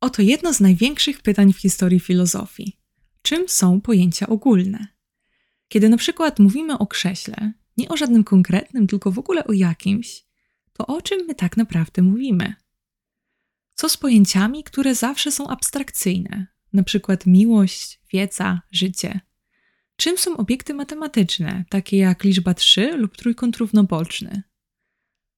Oto jedno z największych pytań w historii filozofii. Czym są pojęcia ogólne? Kiedy na przykład mówimy o krześle, nie o żadnym konkretnym, tylko w ogóle o jakimś, to o czym my tak naprawdę mówimy? Co z pojęciami, które zawsze są abstrakcyjne, na przykład miłość, wiedza, życie? Czym są obiekty matematyczne, takie jak liczba 3 lub trójkąt równoboczny?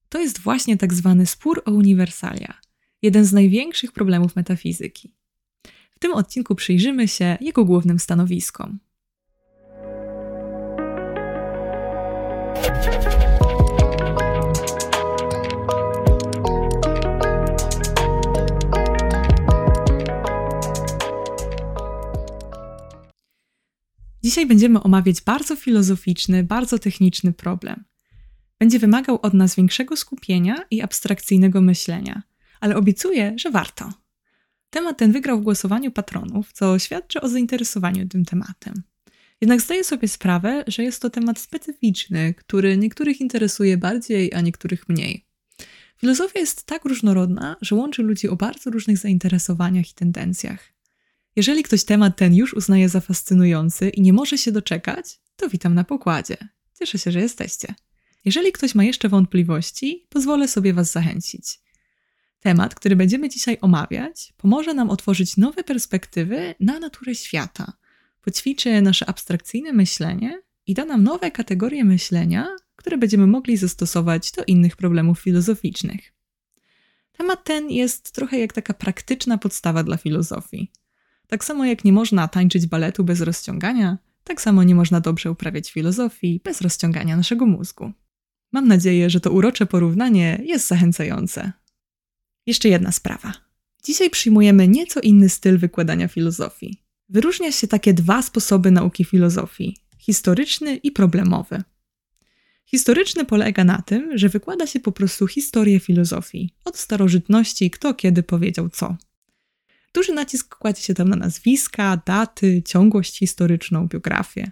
To jest właśnie tak zwany spór o uniwersalia, jeden z największych problemów metafizyki. W tym odcinku przyjrzymy się jego głównym stanowiskom. Dzisiaj będziemy omawiać bardzo filozoficzny, bardzo techniczny problem. Będzie wymagał od nas większego skupienia i abstrakcyjnego myślenia, ale obiecuję, że warto. Temat ten wygrał w głosowaniu patronów, co świadczy o zainteresowaniu tym tematem. Jednak zdaję sobie sprawę, że jest to temat specyficzny, który niektórych interesuje bardziej, a niektórych mniej. Filozofia jest tak różnorodna, że łączy ludzi o bardzo różnych zainteresowaniach i tendencjach. Jeżeli ktoś temat ten już uznaje za fascynujący i nie może się doczekać, to witam na pokładzie. Cieszę się, że jesteście. Jeżeli ktoś ma jeszcze wątpliwości, pozwolę sobie Was zachęcić. Temat, który będziemy dzisiaj omawiać, pomoże nam otworzyć nowe perspektywy na naturę świata, poćwiczy nasze abstrakcyjne myślenie i da nam nowe kategorie myślenia, które będziemy mogli zastosować do innych problemów filozoficznych. Temat ten jest trochę jak taka praktyczna podstawa dla filozofii. Tak samo jak nie można tańczyć baletu bez rozciągania, tak samo nie można dobrze uprawiać filozofii bez rozciągania naszego mózgu. Mam nadzieję, że to urocze porównanie jest zachęcające. Jeszcze jedna sprawa. Dzisiaj przyjmujemy nieco inny styl wykładania filozofii. Wyróżnia się takie dwa sposoby nauki filozofii: historyczny i problemowy. Historyczny polega na tym, że wykłada się po prostu historię filozofii, od starożytności, kto kiedy powiedział co. Duży nacisk kładzie się tam na nazwiska, daty, ciągłość historyczną, biografię.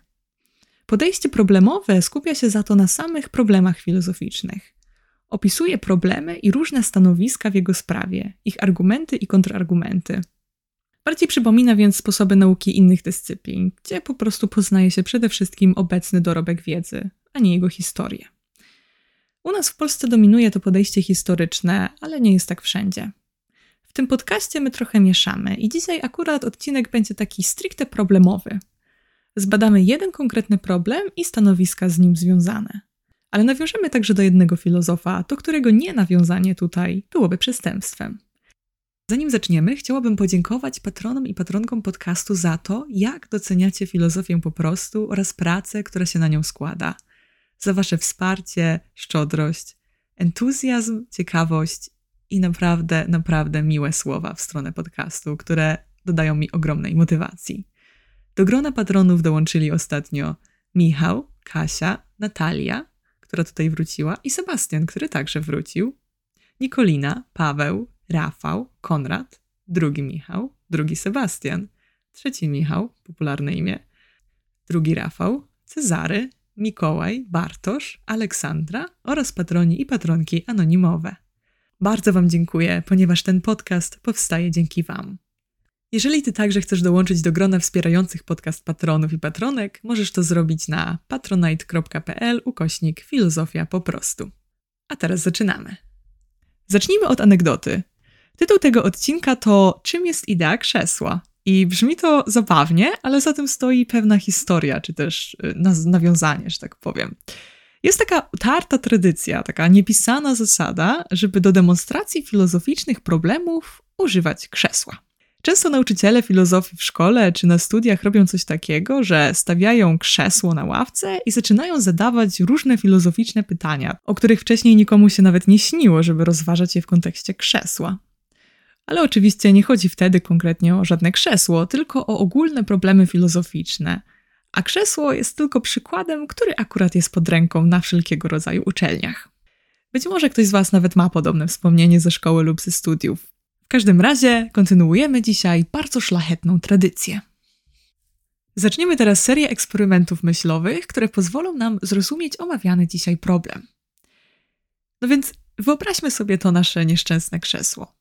Podejście problemowe skupia się za to na samych problemach filozoficznych. Opisuje problemy i różne stanowiska w jego sprawie, ich argumenty i kontrargumenty. Bardziej przypomina więc sposoby nauki innych dyscyplin, gdzie po prostu poznaje się przede wszystkim obecny dorobek wiedzy, a nie jego historię. U nas w Polsce dominuje to podejście historyczne, ale nie jest tak wszędzie. W tym podcaście my trochę mieszamy i dzisiaj akurat odcinek będzie taki stricte problemowy. Zbadamy jeden konkretny problem i stanowiska z nim związane. Ale nawiążemy także do jednego filozofa, do którego nie nawiązanie tutaj byłoby przestępstwem. Zanim zaczniemy, chciałabym podziękować patronom i patronkom podcastu za to, jak doceniacie filozofię po prostu oraz pracę, która się na nią składa. Za wasze wsparcie, szczodrość, entuzjazm, ciekawość i naprawdę, naprawdę miłe słowa w stronę podcastu, które dodają mi ogromnej motywacji. Do grona patronów dołączyli ostatnio Michał, Kasia, Natalia, która tutaj wróciła, i Sebastian, który także wrócił, Nikolina, Paweł, Rafał, Konrad, drugi Michał, drugi Sebastian, trzeci Michał, popularne imię, drugi Rafał, Cezary, Mikołaj, Bartosz, Aleksandra oraz patroni i patronki anonimowe. Bardzo Wam dziękuję, ponieważ ten podcast powstaje dzięki Wam. Jeżeli Ty także chcesz dołączyć do grona wspierających podcast patronów i patronek, możesz to zrobić na patronite.pl ukośnik filozofia po prostu. A teraz zaczynamy. Zacznijmy od anegdoty. Tytuł tego odcinka to Czym jest idea krzesła? I brzmi to zabawnie, ale za tym stoi pewna historia, czy też y, nawiązanie, że tak powiem. Jest taka utarta tradycja, taka niepisana zasada, żeby do demonstracji filozoficznych problemów używać krzesła. Często nauczyciele filozofii w szkole czy na studiach robią coś takiego, że stawiają krzesło na ławce i zaczynają zadawać różne filozoficzne pytania, o których wcześniej nikomu się nawet nie śniło, żeby rozważać je w kontekście krzesła. Ale oczywiście nie chodzi wtedy konkretnie o żadne krzesło, tylko o ogólne problemy filozoficzne. A krzesło jest tylko przykładem, który akurat jest pod ręką na wszelkiego rodzaju uczelniach. Być może ktoś z Was nawet ma podobne wspomnienie ze szkoły lub ze studiów. W każdym razie kontynuujemy dzisiaj bardzo szlachetną tradycję. Zaczniemy teraz serię eksperymentów myślowych, które pozwolą nam zrozumieć omawiany dzisiaj problem. No więc wyobraźmy sobie to nasze nieszczęsne krzesło.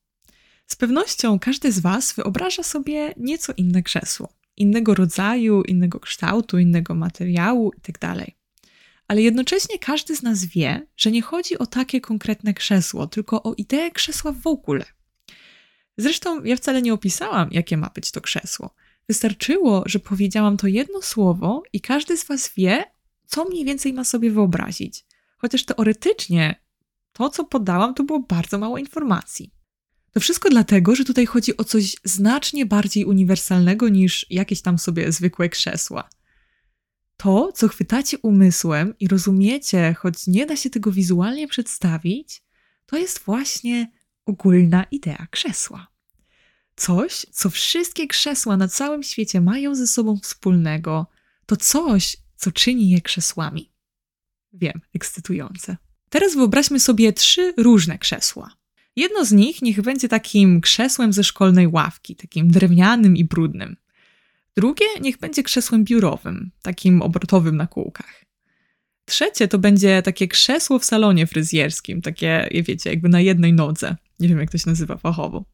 Z pewnością każdy z Was wyobraża sobie nieco inne krzesło. Innego rodzaju, innego kształtu, innego materiału itd. Tak Ale jednocześnie każdy z nas wie, że nie chodzi o takie konkretne krzesło, tylko o ideę krzesła w ogóle. Zresztą ja wcale nie opisałam, jakie ma być to krzesło. Wystarczyło, że powiedziałam to jedno słowo i każdy z Was wie, co mniej więcej ma sobie wyobrazić. Chociaż teoretycznie to, co podałam, to było bardzo mało informacji. To wszystko dlatego, że tutaj chodzi o coś znacznie bardziej uniwersalnego niż jakieś tam sobie zwykłe krzesła. To, co chwytacie umysłem i rozumiecie, choć nie da się tego wizualnie przedstawić, to jest właśnie ogólna idea krzesła. Coś, co wszystkie krzesła na całym świecie mają ze sobą wspólnego, to coś, co czyni je krzesłami. Wiem, ekscytujące. Teraz wyobraźmy sobie trzy różne krzesła. Jedno z nich niech będzie takim krzesłem ze szkolnej ławki, takim drewnianym i brudnym. Drugie niech będzie krzesłem biurowym, takim obrotowym na kółkach. Trzecie to będzie takie krzesło w salonie fryzjerskim, takie, wiecie, jakby na jednej nodze. Nie wiem, jak to się nazywa fachowo.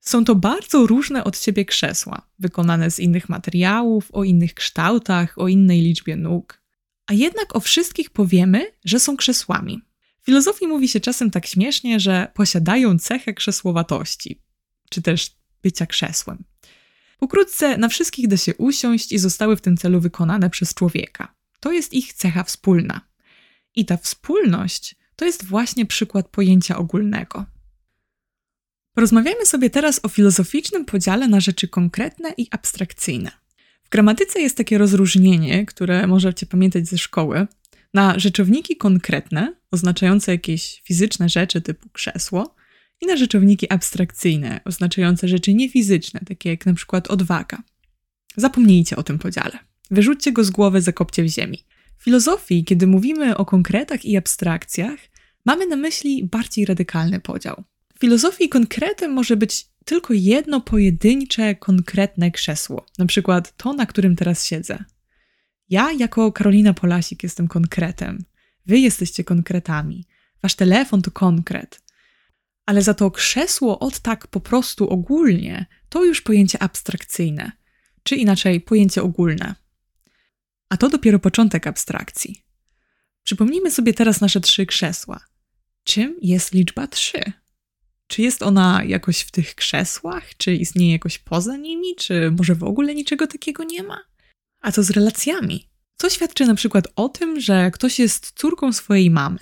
Są to bardzo różne od siebie krzesła, wykonane z innych materiałów, o innych kształtach, o innej liczbie nóg. A jednak o wszystkich powiemy, że są krzesłami. Filozofii mówi się czasem tak śmiesznie, że posiadają cechę krzesłowatości, czy też bycia krzesłem. Pokrótce, na wszystkich da się usiąść i zostały w tym celu wykonane przez człowieka. To jest ich cecha wspólna. I ta wspólność to jest właśnie przykład pojęcia ogólnego. Porozmawiamy sobie teraz o filozoficznym podziale na rzeczy konkretne i abstrakcyjne. W gramatyce jest takie rozróżnienie, które możecie pamiętać ze szkoły, na rzeczowniki konkretne, oznaczające jakieś fizyczne rzeczy typu krzesło, i na rzeczowniki abstrakcyjne, oznaczające rzeczy niefizyczne, takie jak na przykład odwaga. Zapomnijcie o tym podziale. Wyrzućcie go z głowy, zakopcie w ziemi. W filozofii, kiedy mówimy o konkretach i abstrakcjach, mamy na myśli bardziej radykalny podział. W filozofii konkretem może być tylko jedno pojedyncze, konkretne krzesło, na przykład to, na którym teraz siedzę. Ja, jako Karolina Polasik, jestem konkretem. Wy jesteście konkretami. Wasz telefon to konkret. Ale za to krzesło od tak po prostu ogólnie to już pojęcie abstrakcyjne, czy inaczej pojęcie ogólne. A to dopiero początek abstrakcji. Przypomnijmy sobie teraz nasze trzy krzesła. Czym jest liczba trzy? Czy jest ona jakoś w tych krzesłach? Czy istnieje jakoś poza nimi? Czy może w ogóle niczego takiego nie ma? A co z relacjami? Co świadczy na przykład o tym, że ktoś jest córką swojej mamy?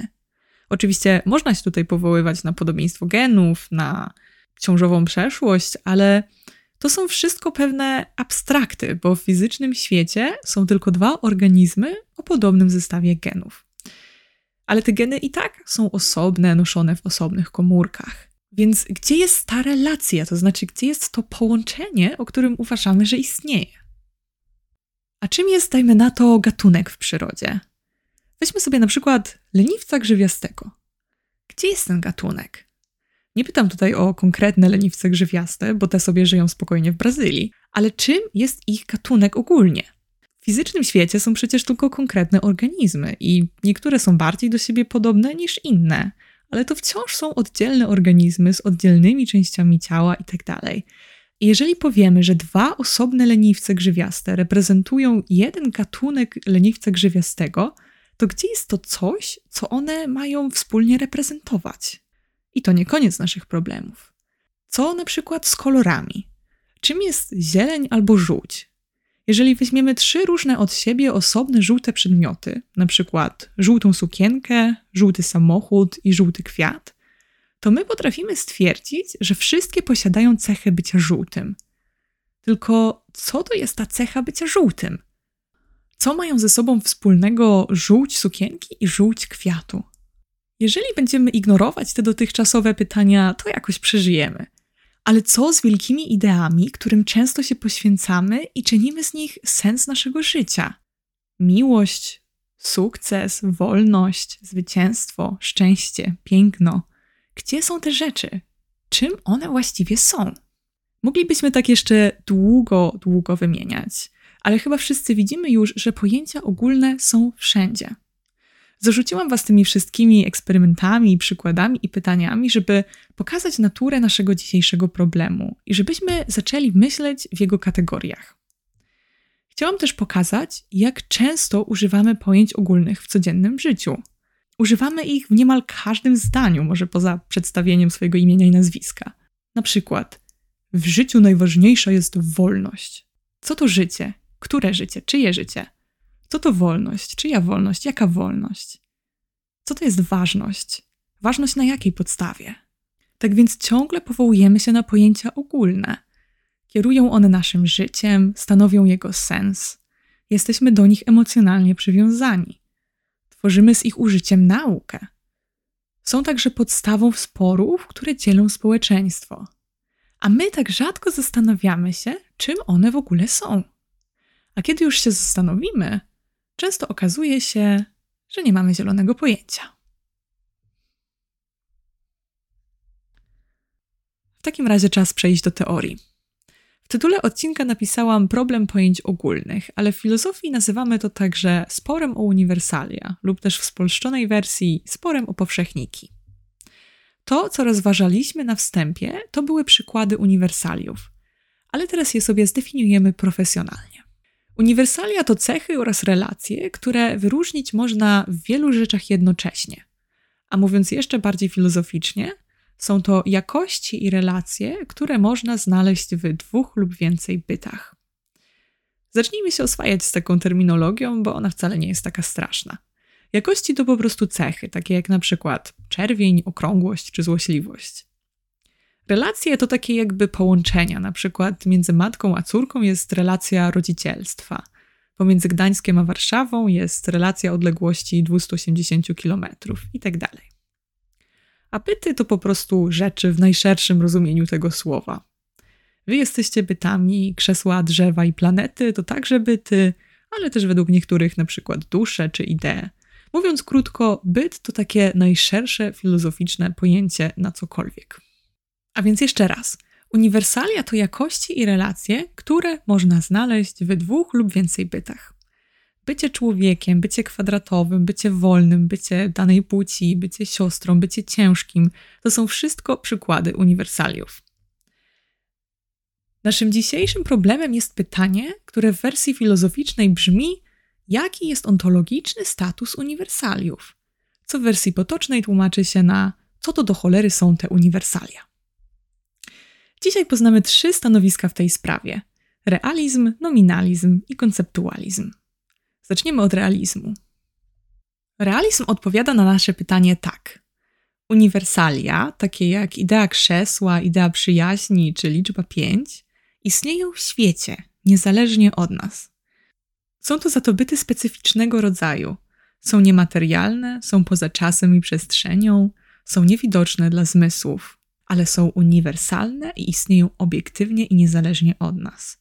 Oczywiście można się tutaj powoływać na podobieństwo genów, na ciążową przeszłość, ale to są wszystko pewne abstrakty, bo w fizycznym świecie są tylko dwa organizmy o podobnym zestawie genów. Ale te geny i tak są osobne, noszone w osobnych komórkach. Więc gdzie jest ta relacja, to znaczy gdzie jest to połączenie, o którym uważamy, że istnieje? A czym jest, dajmy na to, gatunek w przyrodzie? Weźmy sobie na przykład leniwca grzywiastego. Gdzie jest ten gatunek? Nie pytam tutaj o konkretne leniwce grzywiaste, bo te sobie żyją spokojnie w Brazylii, ale czym jest ich gatunek ogólnie? W fizycznym świecie są przecież tylko konkretne organizmy i niektóre są bardziej do siebie podobne niż inne, ale to wciąż są oddzielne organizmy z oddzielnymi częściami ciała itd. Tak I jeżeli powiemy, że dwa osobne leniwce grzywiaste reprezentują jeden gatunek leniwca grzywiastego, to gdzie jest to coś, co one mają wspólnie reprezentować? I to nie koniec naszych problemów. Co na przykład z kolorami? Czym jest zieleń albo żółć? Jeżeli weźmiemy trzy różne od siebie osobne żółte przedmioty, na przykład żółtą sukienkę, żółty samochód i żółty kwiat, to my potrafimy stwierdzić, że wszystkie posiadają cechę bycia żółtym. Tylko co to jest ta cecha bycia żółtym? Co mają ze sobą wspólnego żółć sukienki i żółć kwiatu? Jeżeli będziemy ignorować te dotychczasowe pytania, to jakoś przeżyjemy. Ale co z wielkimi ideami, którym często się poświęcamy i czynimy z nich sens naszego życia? Miłość, sukces, wolność, zwycięstwo, szczęście, piękno. Gdzie są te rzeczy? Czym one właściwie są? Moglibyśmy tak jeszcze długo, długo wymieniać, ale chyba wszyscy widzimy już, że pojęcia ogólne są wszędzie. Zarzuciłam Was tymi wszystkimi eksperymentami, przykładami i pytaniami, żeby pokazać naturę naszego dzisiejszego problemu i żebyśmy zaczęli myśleć w jego kategoriach. Chciałam też pokazać, jak często używamy pojęć ogólnych w codziennym życiu. Używamy ich w niemal każdym zdaniu, może poza przedstawieniem swojego imienia i nazwiska. Na przykład, w życiu najważniejsza jest wolność. Co to życie? Które życie? Czyje życie? Co to wolność? Czyja wolność? Jaka wolność? Co to jest ważność? Ważność na jakiej podstawie? Tak więc ciągle powołujemy się na pojęcia ogólne. Kierują one naszym życiem, stanowią jego sens. Jesteśmy do nich emocjonalnie przywiązani. Tworzymy z ich użyciem naukę. Są także podstawą sporów, które dzielą społeczeństwo. A my tak rzadko zastanawiamy się, czym one w ogóle są. A kiedy już się zastanowimy, często okazuje się, że nie mamy zielonego pojęcia. W takim razie czas przejść do teorii. W tytule odcinka napisałam problem pojęć ogólnych, ale w filozofii nazywamy to także sporem o uniwersalia lub też w spolszczonej wersji sporem o powszechniki. To, co rozważaliśmy na wstępie, to były przykłady uniwersaliów, ale teraz je sobie zdefiniujemy profesjonalnie. Uniwersalia to cechy oraz relacje, które wyróżnić można w wielu rzeczach jednocześnie. A mówiąc jeszcze bardziej filozoficznie, są to jakości i relacje, które można znaleźć w dwóch lub więcej bytach. Zacznijmy się oswajać z taką terminologią, bo ona wcale nie jest taka straszna. Jakości to po prostu cechy, takie jak na przykład czerwień, okrągłość czy złośliwość. Relacje to takie jakby połączenia, na przykład między matką a córką jest relacja rodzicielstwa. Pomiędzy Gdańskiem a Warszawą jest relacja odległości 280 km itd. Tak a byty to po prostu rzeczy w najszerszym rozumieniu tego słowa. Wy jesteście bytami, krzesła, drzewa i planety to także byty, ale też według niektórych na przykład dusze czy idee. Mówiąc krótko, byt to takie najszersze filozoficzne pojęcie na cokolwiek. A więc jeszcze raz. Uniwersalia to jakości i relacje, które można znaleźć w dwóch lub więcej bytach. Bycie człowiekiem, bycie kwadratowym, bycie wolnym, bycie danej płci, bycie siostrą, bycie ciężkim to są wszystko przykłady uniwersaliów. Naszym dzisiejszym problemem jest pytanie, które w wersji filozoficznej brzmi: jaki jest ontologiczny status uniwersaliów? Co w wersji potocznej tłumaczy się na co to do cholery są te uniwersalia. Dzisiaj poznamy trzy stanowiska w tej sprawie: realizm, nominalizm i konceptualizm. Zaczniemy od realizmu. Realizm odpowiada na nasze pytanie tak. Uniwersalia, takie jak idea krzesła, idea przyjaźni czy liczba pięć, istnieją w świecie, niezależnie od nas. Są to za to byty specyficznego rodzaju. Są niematerialne, są poza czasem i przestrzenią, są niewidoczne dla zmysłów, ale są uniwersalne i istnieją obiektywnie i niezależnie od nas.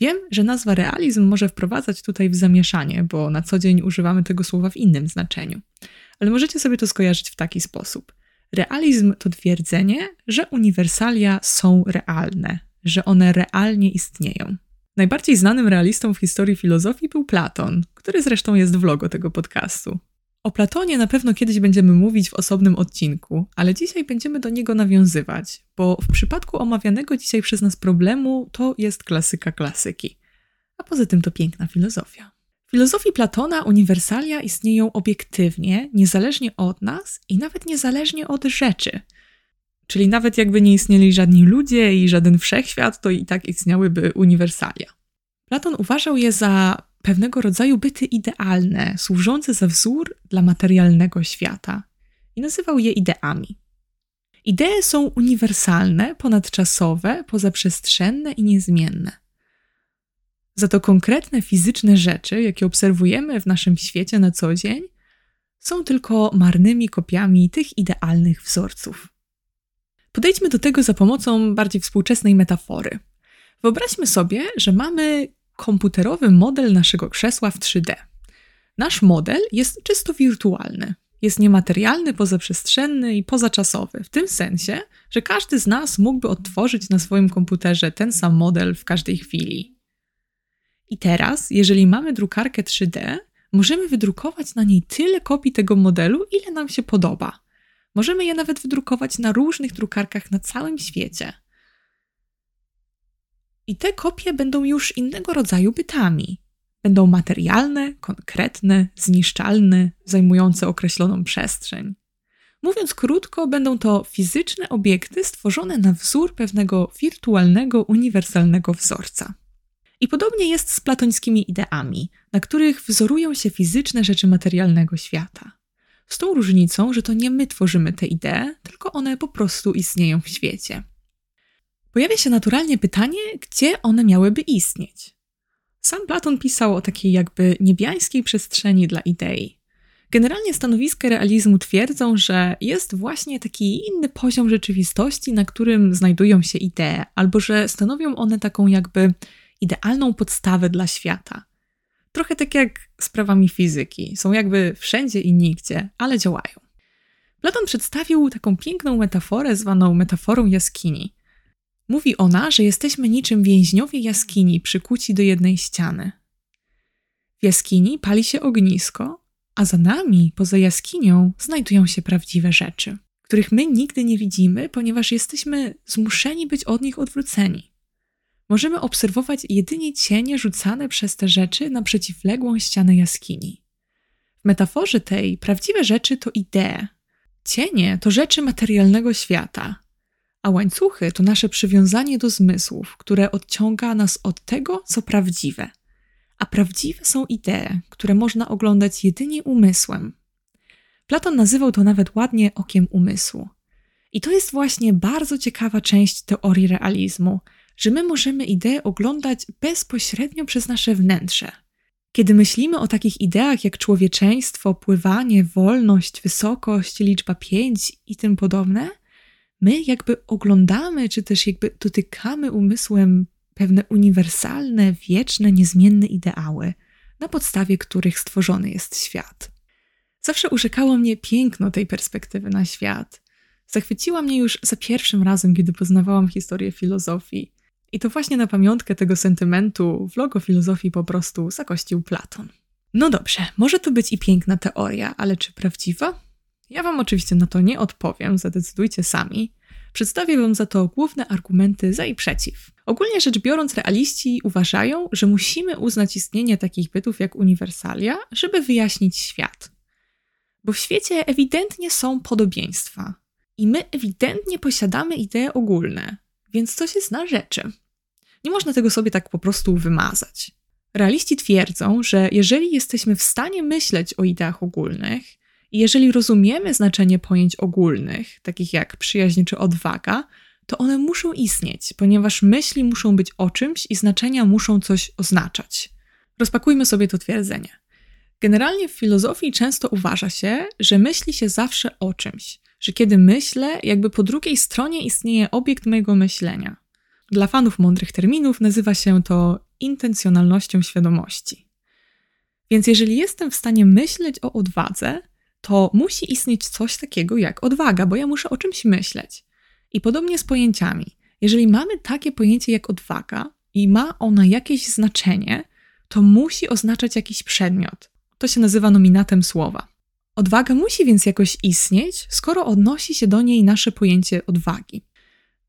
Wiem, że nazwa realizm może wprowadzać tutaj w zamieszanie, bo na co dzień używamy tego słowa w innym znaczeniu. Ale możecie sobie to skojarzyć w taki sposób. Realizm to twierdzenie, że uniwersalia są realne, że one realnie istnieją. Najbardziej znanym realistą w historii filozofii był Platon, który zresztą jest w logo tego podcastu. O Platonie na pewno kiedyś będziemy mówić w osobnym odcinku, ale dzisiaj będziemy do niego nawiązywać, bo w przypadku omawianego dzisiaj przez nas problemu to jest klasyka klasyki. A poza tym to piękna filozofia. W filozofii Platona uniwersalia istnieją obiektywnie, niezależnie od nas i nawet niezależnie od rzeczy. Czyli nawet jakby nie istnieli żadni ludzie i żaden wszechświat, to i tak istniałyby uniwersalia. Platon uważał je za pewnego rodzaju byty idealne, służące za wzór dla materialnego świata i nazywał je ideami. Idee są uniwersalne, ponadczasowe, pozaprzestrzenne i niezmienne. Za to konkretne fizyczne rzeczy, jakie obserwujemy w naszym świecie na co dzień, są tylko marnymi kopiami tych idealnych wzorców. Podejdźmy do tego za pomocą bardziej współczesnej metafory. Wyobraźmy sobie, że mamy komputerowy model naszego krzesła w 3D. Nasz model jest czysto wirtualny. Jest niematerialny, pozaprzestrzenny i pozaczasowy, w tym sensie, że każdy z nas mógłby odtworzyć na swoim komputerze ten sam model w każdej chwili. I teraz, jeżeli mamy drukarkę 3D, Możemy wydrukować na niej tyle kopii tego modelu, ile nam się podoba. Możemy je nawet wydrukować na różnych drukarkach na całym świecie. I te kopie będą już innego rodzaju bytami. Będą materialne, konkretne, zniszczalne, zajmujące określoną przestrzeń. Mówiąc krótko, będą to fizyczne obiekty stworzone na wzór pewnego wirtualnego, uniwersalnego wzorca. I podobnie jest z platońskimi ideami, na których wzorują się fizyczne rzeczy materialnego świata. Z tą różnicą, że to nie my tworzymy te idee, tylko one po prostu istnieją w świecie. Pojawia się naturalnie pytanie, gdzie one miałyby istnieć. Sam Platon pisał o takiej jakby niebiańskiej przestrzeni dla idei. Generalnie stanowiska realizmu twierdzą, że jest właśnie taki inny poziom rzeczywistości, na którym znajdują się idee, albo że stanowią one taką jakby idealną podstawę dla świata. Trochę tak jak z prawami fizyki, są jakby wszędzie i nigdzie, ale działają. Platon przedstawił taką piękną metaforę zwaną metaforą jaskini. Mówi ona, że jesteśmy niczym więźniowie jaskini przykuci do jednej ściany. W jaskini pali się ognisko, a za nami, poza jaskinią, znajdują się prawdziwe rzeczy, których my nigdy nie widzimy, ponieważ jesteśmy zmuszeni być od nich odwróceni. Możemy obserwować jedynie cienie rzucane przez te rzeczy na przeciwległą ścianę jaskini. W metaforze tej prawdziwe rzeczy to idee. Cienie to rzeczy materialnego świata, a łańcuchy to nasze przywiązanie do zmysłów, które odciąga nas od tego, co prawdziwe. A prawdziwe są idee, które można oglądać jedynie umysłem. Platon nazywał to nawet ładnie okiem umysłu. I to jest właśnie bardzo ciekawa część teorii realizmu, że my możemy idee oglądać bezpośrednio przez nasze wnętrze. Kiedy myślimy o takich ideach jak człowieczeństwo, pływanie, wolność, wysokość, liczba pięć i tym podobne, my jakby oglądamy, czy też jakby dotykamy umysłem pewne uniwersalne, wieczne, niezmienne ideały, na podstawie których stworzony jest świat. Zawsze urzekało mnie piękno tej perspektywy na świat. Zachwyciła mnie już za pierwszym razem, kiedy poznawałam historię filozofii. I to właśnie na pamiątkę tego sentymentu w logo filozofii po prostu zakościł Platon. No dobrze, może to być i piękna teoria, ale czy prawdziwa? Ja Wam oczywiście na to nie odpowiem, zadecydujcie sami. Przedstawię Wam za to główne argumenty za i przeciw. Ogólnie rzecz biorąc, realiści uważają, że musimy uznać istnienie takich bytów jak uniwersalia, żeby wyjaśnić świat. Bo w świecie ewidentnie są podobieństwa. I my ewidentnie posiadamy idee ogólne, więc coś jest na rzeczy. Nie można tego sobie tak po prostu wymazać. Realiści twierdzą, że jeżeli jesteśmy w stanie myśleć o ideach ogólnych, jeżeli rozumiemy znaczenie pojęć ogólnych, takich jak przyjaźń czy odwaga, to one muszą istnieć, ponieważ myśli muszą być o czymś i znaczenia muszą coś oznaczać. Rozpakujmy sobie to twierdzenie. Generalnie w filozofii często uważa się, że myśli się zawsze o czymś, że kiedy myślę, jakby po drugiej stronie istnieje obiekt mojego myślenia. Dla fanów mądrych terminów nazywa się to intencjonalnością świadomości. Więc jeżeli jestem w stanie myśleć o odwadze, to musi istnieć coś takiego jak odwaga, bo ja muszę o czymś myśleć. I podobnie z pojęciami. Jeżeli mamy takie pojęcie jak odwaga i ma ona jakieś znaczenie, to musi oznaczać jakiś przedmiot. To się nazywa nominatem słowa. Odwaga musi więc jakoś istnieć, skoro odnosi się do niej nasze pojęcie odwagi.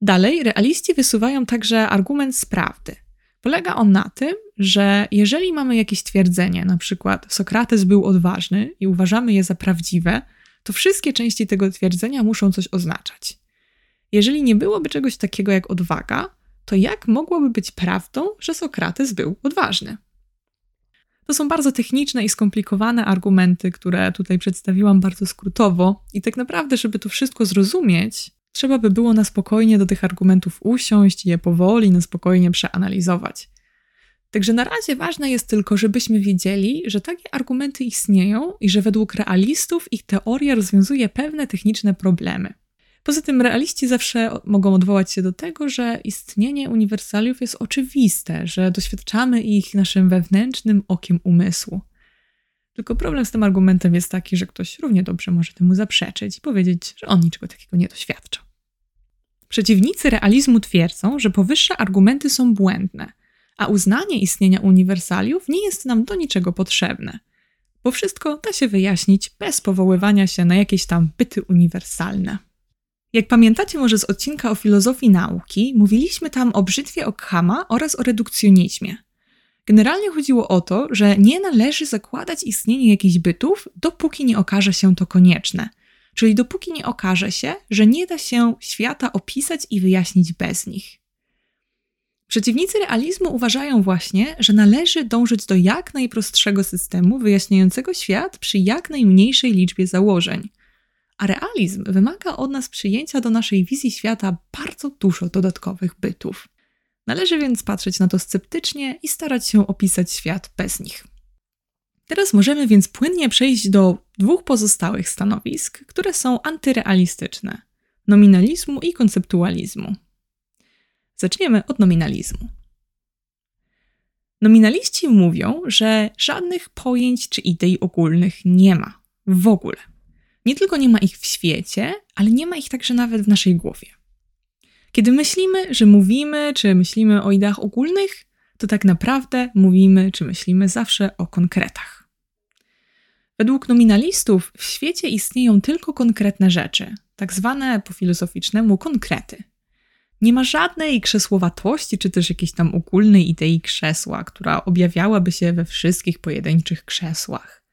Dalej, realiści wysuwają także argument z prawdy. Polega on na tym, że jeżeli mamy jakieś twierdzenie, na przykład Sokrates był odważny i uważamy je za prawdziwe, to wszystkie części tego twierdzenia muszą coś oznaczać. Jeżeli nie byłoby czegoś takiego jak odwaga, to jak mogłoby być prawdą, że Sokrates był odważny? To są bardzo techniczne i skomplikowane argumenty, które tutaj przedstawiłam bardzo skrótowo, i tak naprawdę, żeby to wszystko zrozumieć, trzeba by było na spokojnie do tych argumentów usiąść i je powoli, na spokojnie przeanalizować. Także na razie ważne jest tylko, żebyśmy wiedzieli, że takie argumenty istnieją i że według realistów ich teoria rozwiązuje pewne techniczne problemy. Poza tym realiści zawsze mogą odwołać się do tego, że istnienie uniwersaliów jest oczywiste, że doświadczamy ich naszym wewnętrznym okiem umysłu. Tylko problem z tym argumentem jest taki, że ktoś równie dobrze może temu zaprzeczyć i powiedzieć, że on niczego takiego nie doświadcza. Przeciwnicy realizmu twierdzą, że powyższe argumenty są błędne, a uznanie istnienia uniwersaliów nie jest nam do niczego potrzebne. bo wszystko da się wyjaśnić bez powoływania się na jakieś tam byty uniwersalne. Jak pamiętacie może z odcinka o filozofii nauki, mówiliśmy tam o brzytwie Ockhama oraz o redukcjonizmie. Generalnie chodziło o to, że nie należy zakładać istnienia jakichś bytów, dopóki nie okaże się to konieczne. Czyli dopóki nie okaże się, że nie da się świata opisać i wyjaśnić bez nich. Przeciwnicy realizmu uważają właśnie, że należy dążyć do jak najprostszego systemu wyjaśniającego świat przy jak najmniejszej liczbie założeń. A realizm wymaga od nas przyjęcia do naszej wizji świata bardzo dużo dodatkowych bytów. Należy więc patrzeć na to sceptycznie i starać się opisać świat bez nich. Teraz możemy więc płynnie przejść do dwóch pozostałych stanowisk, które są antyrealistyczne: nominalizmu i konceptualizmu. Zaczniemy od nominalizmu. Nominaliści mówią, że żadnych pojęć czy idei ogólnych nie ma w ogóle. Nie tylko nie ma ich w świecie, ale nie ma ich także nawet w naszej głowie. Kiedy myślimy, że mówimy czy myślimy o ideach ogólnych, to tak naprawdę mówimy czy myślimy zawsze o konkretach. Według nominalistów w świecie istnieją tylko konkretne rzeczy, tak zwane po filozoficznemu konkrety. Nie ma żadnej krzesłowatości, czy też jakiejś tam ogólnej idei krzesła, która objawiałaby się we wszystkich pojedynczych krzesłach.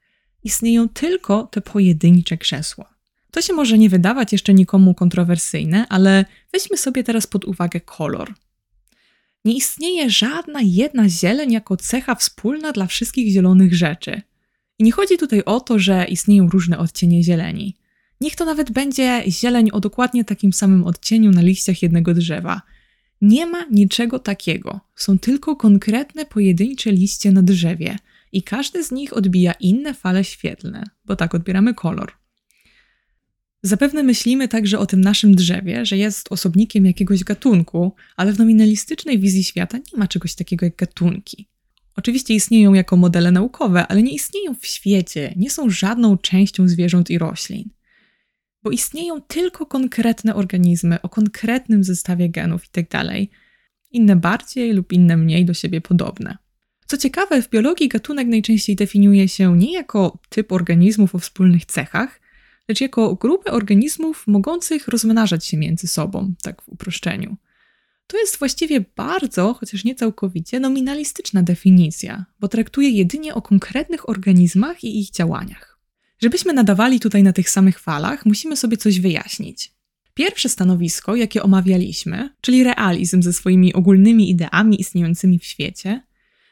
Istnieją tylko te pojedyncze krzesła. To się może nie wydawać jeszcze nikomu kontrowersyjne, ale weźmy sobie teraz pod uwagę kolor. Nie istnieje żadna jedna zieleń jako cecha wspólna dla wszystkich zielonych rzeczy. I nie chodzi tutaj o to, że istnieją różne odcienie zieleni. Niech to nawet będzie zieleń o dokładnie takim samym odcieniu na liściach jednego drzewa. Nie ma niczego takiego. Są tylko konkretne, pojedyncze liście na drzewie i każdy z nich odbija inne fale świetlne, bo tak odbieramy kolor. Zapewne myślimy także o tym naszym drzewie, że jest osobnikiem jakiegoś gatunku, ale w nominalistycznej wizji świata nie ma czegoś takiego jak gatunki. Oczywiście istnieją jako modele naukowe, ale nie istnieją w świecie, nie są żadną częścią zwierząt i roślin bo istnieją tylko konkretne organizmy o konkretnym zestawie genów itd. Tak inne bardziej lub inne mniej do siebie podobne. Co ciekawe, w biologii gatunek najczęściej definiuje się nie jako typ organizmów o wspólnych cechach, lecz jako grupę organizmów mogących rozmnażać się między sobą, tak w uproszczeniu. To jest właściwie bardzo, chociaż nie całkowicie, nominalistyczna definicja, bo traktuje jedynie o konkretnych organizmach i ich działaniach. Żebyśmy nadawali tutaj na tych samych falach, musimy sobie coś wyjaśnić. Pierwsze stanowisko, jakie omawialiśmy, czyli realizm ze swoimi ogólnymi ideami istniejącymi w świecie,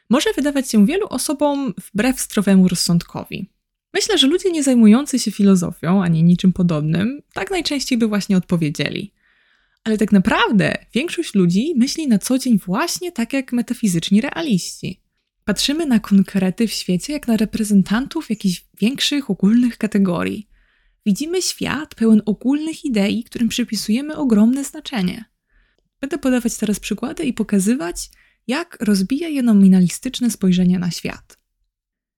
może wydawać się wielu osobom wbrew zdrowemu rozsądkowi. Myślę, że ludzie nie zajmujący się filozofią ani niczym podobnym tak najczęściej by właśnie odpowiedzieli. Ale tak naprawdę większość ludzi myśli na co dzień właśnie tak jak metafizyczni realiści. Patrzymy na konkrety w świecie jak na reprezentantów jakichś większych, ogólnych kategorii. Widzimy świat pełen ogólnych idei, którym przypisujemy ogromne znaczenie. Będę podawać teraz przykłady i pokazywać, jak rozbija je nominalistyczne spojrzenie na świat.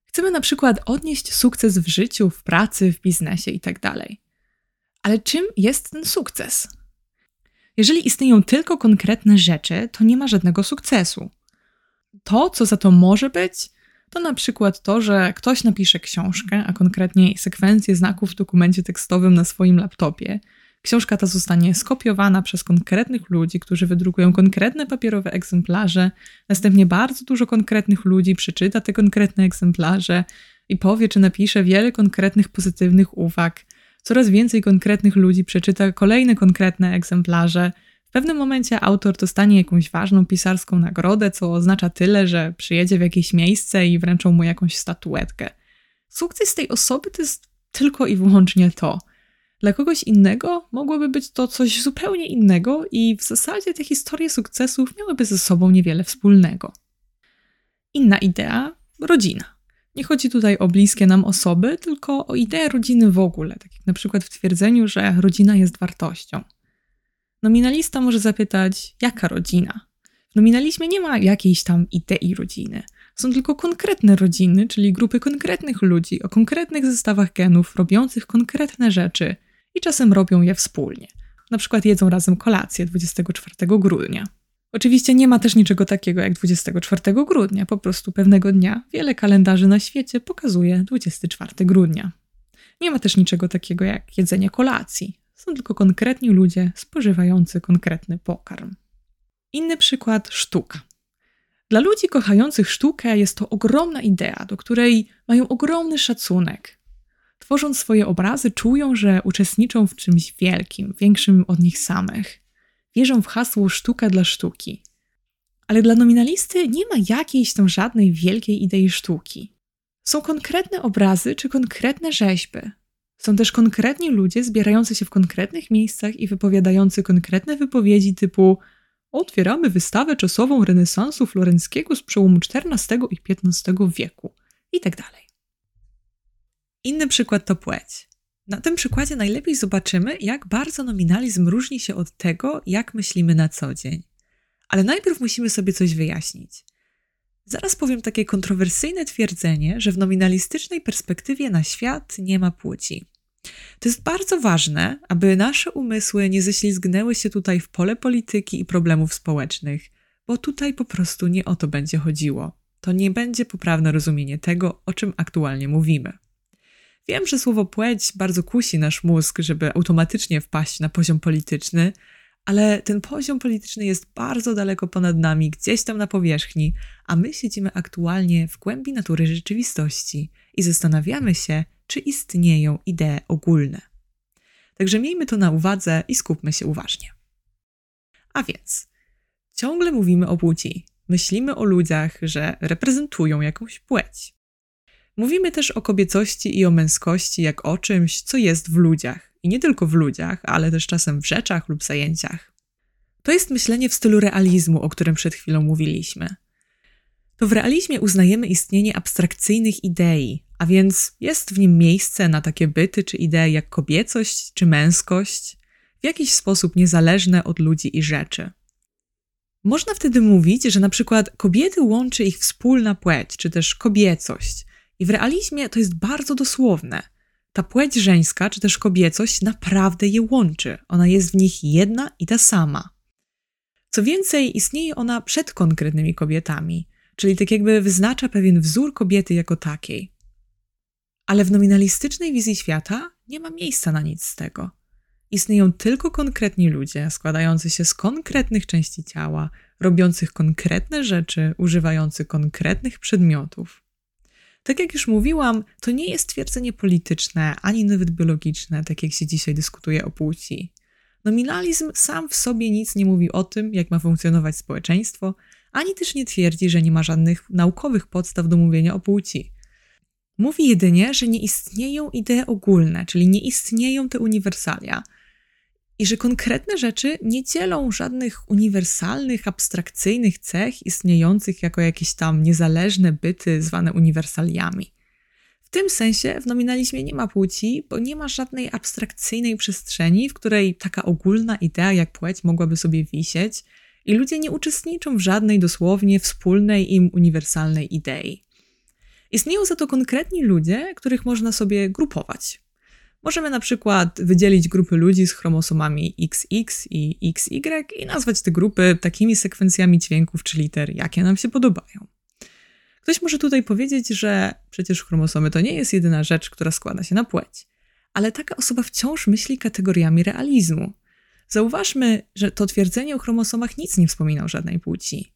Chcemy na przykład odnieść sukces w życiu, w pracy, w biznesie itd. Tak Ale czym jest ten sukces? Jeżeli istnieją tylko konkretne rzeczy, to nie ma żadnego sukcesu to, co za to może być, to na przykład to, że ktoś napisze książkę, a konkretnie sekwencję znaków w dokumencie tekstowym na swoim laptopie. Książka ta zostanie skopiowana przez konkretnych ludzi, którzy wydrukują konkretne papierowe egzemplarze. Następnie bardzo dużo konkretnych ludzi przeczyta te konkretne egzemplarze i powie, czy napisze wiele konkretnych pozytywnych uwag. Coraz więcej konkretnych ludzi przeczyta kolejne konkretne egzemplarze pewnym momencie autor dostanie jakąś ważną pisarską nagrodę, co oznacza tyle, że przyjedzie w jakieś miejsce i wręczą mu jakąś statuetkę. Sukces tej osoby to jest tylko i wyłącznie to. Dla kogoś innego mogłoby być to coś zupełnie innego, i w zasadzie te historie sukcesów miałyby ze sobą niewiele wspólnego. Inna idea rodzina. Nie chodzi tutaj o bliskie nam osoby, tylko o ideę rodziny w ogóle, tak jak na przykład w twierdzeniu, że rodzina jest wartością. Nominalista może zapytać, jaka rodzina? W nominalizmie nie ma jakiejś tam idei rodziny. Są tylko konkretne rodziny, czyli grupy konkretnych ludzi o konkretnych zestawach genów, robiących konkretne rzeczy i czasem robią je wspólnie. Na przykład jedzą razem kolację 24 grudnia. Oczywiście nie ma też niczego takiego jak 24 grudnia, po prostu pewnego dnia wiele kalendarzy na świecie pokazuje 24 grudnia. Nie ma też niczego takiego jak jedzenie kolacji. Są tylko konkretni ludzie spożywający konkretny pokarm. Inny przykład sztuka. Dla ludzi kochających sztukę jest to ogromna idea, do której mają ogromny szacunek. Tworząc swoje obrazy, czują, że uczestniczą w czymś wielkim, większym od nich samych. Wierzą w hasło sztuka dla sztuki. Ale dla nominalisty nie ma jakiejś tam żadnej wielkiej idei sztuki. Są konkretne obrazy czy konkretne rzeźby. Są też konkretni ludzie zbierający się w konkretnych miejscach i wypowiadający konkretne wypowiedzi typu otwieramy wystawę czasową renesansu florenckiego z przełomu XIV i XV wieku i tak. Inny przykład to płeć. Na tym przykładzie najlepiej zobaczymy, jak bardzo nominalizm różni się od tego, jak myślimy na co dzień. Ale najpierw musimy sobie coś wyjaśnić. Zaraz powiem takie kontrowersyjne twierdzenie, że w nominalistycznej perspektywie na świat nie ma płci. To jest bardzo ważne, aby nasze umysły nie ześlizgnęły się tutaj w pole polityki i problemów społecznych, bo tutaj po prostu nie o to będzie chodziło. To nie będzie poprawne rozumienie tego, o czym aktualnie mówimy. Wiem, że słowo płeć bardzo kusi nasz mózg, żeby automatycznie wpaść na poziom polityczny, ale ten poziom polityczny jest bardzo daleko ponad nami, gdzieś tam na powierzchni, a my siedzimy aktualnie w głębi natury rzeczywistości i zastanawiamy się, czy istnieją idee ogólne. Także miejmy to na uwadze i skupmy się uważnie. A więc, ciągle mówimy o płci. Myślimy o ludziach, że reprezentują jakąś płeć. Mówimy też o kobiecości i o męskości jak o czymś, co jest w ludziach. I nie tylko w ludziach, ale też czasem w rzeczach lub zajęciach. To jest myślenie w stylu realizmu, o którym przed chwilą mówiliśmy. To w realizmie uznajemy istnienie abstrakcyjnych idei, a więc jest w nim miejsce na takie byty czy idee jak kobiecość czy męskość, w jakiś sposób niezależne od ludzi i rzeczy. Można wtedy mówić, że na przykład kobiety łączy ich wspólna płeć, czy też kobiecość. I w realizmie to jest bardzo dosłowne. Ta płeć żeńska, czy też kobiecość naprawdę je łączy. Ona jest w nich jedna i ta sama. Co więcej, istnieje ona przed konkretnymi kobietami, czyli tak jakby wyznacza pewien wzór kobiety jako takiej. Ale w nominalistycznej wizji świata nie ma miejsca na nic z tego. Istnieją tylko konkretni ludzie, składający się z konkretnych części ciała, robiących konkretne rzeczy, używający konkretnych przedmiotów. Tak jak już mówiłam, to nie jest twierdzenie polityczne, ani nawet biologiczne, tak jak się dzisiaj dyskutuje o płci. Nominalizm sam w sobie nic nie mówi o tym, jak ma funkcjonować społeczeństwo, ani też nie twierdzi, że nie ma żadnych naukowych podstaw do mówienia o płci. Mówi jedynie, że nie istnieją idee ogólne, czyli nie istnieją te uniwersalia. I że konkretne rzeczy nie dzielą żadnych uniwersalnych, abstrakcyjnych cech istniejących jako jakieś tam niezależne byty zwane uniwersaliami. W tym sensie w nominalizmie nie ma płci, bo nie ma żadnej abstrakcyjnej przestrzeni, w której taka ogólna idea jak płeć mogłaby sobie wisieć, i ludzie nie uczestniczą w żadnej dosłownie wspólnej im uniwersalnej idei. Istnieją za to konkretni ludzie, których można sobie grupować. Możemy na przykład wydzielić grupy ludzi z chromosomami XX i XY i nazwać te grupy takimi sekwencjami dźwięków czy liter, jakie nam się podobają. Ktoś może tutaj powiedzieć, że przecież chromosomy to nie jest jedyna rzecz, która składa się na płeć. Ale taka osoba wciąż myśli kategoriami realizmu. Zauważmy, że to twierdzenie o chromosomach nic nie wspomina o żadnej płci.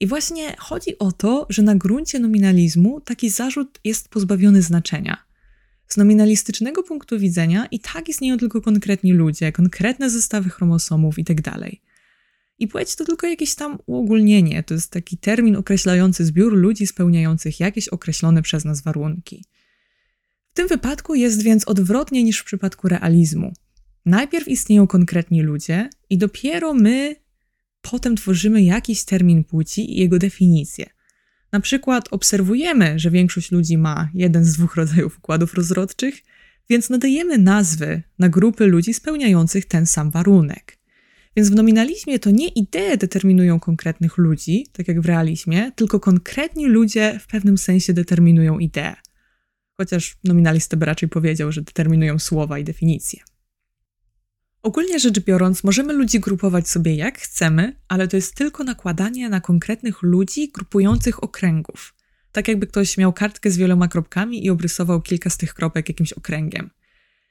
I właśnie chodzi o to, że na gruncie nominalizmu taki zarzut jest pozbawiony znaczenia. Z nominalistycznego punktu widzenia i tak istnieją tylko konkretni ludzie, konkretne zestawy chromosomów itd. Tak I płeć to tylko jakieś tam uogólnienie, to jest taki termin określający zbiór ludzi spełniających jakieś określone przez nas warunki. W tym wypadku jest więc odwrotnie niż w przypadku realizmu. Najpierw istnieją konkretni ludzie i dopiero my potem tworzymy jakiś termin płci i jego definicję. Na przykład obserwujemy, że większość ludzi ma jeden z dwóch rodzajów układów rozrodczych, więc nadajemy nazwy na grupy ludzi spełniających ten sam warunek. Więc w nominalizmie to nie idee determinują konkretnych ludzi, tak jak w realizmie, tylko konkretni ludzie w pewnym sensie determinują ideę. Chociaż nominalista by raczej powiedział, że determinują słowa i definicje. Ogólnie rzecz biorąc, możemy ludzi grupować sobie jak chcemy, ale to jest tylko nakładanie na konkretnych ludzi grupujących okręgów. Tak jakby ktoś miał kartkę z wieloma kropkami i obrysował kilka z tych kropek jakimś okręgiem.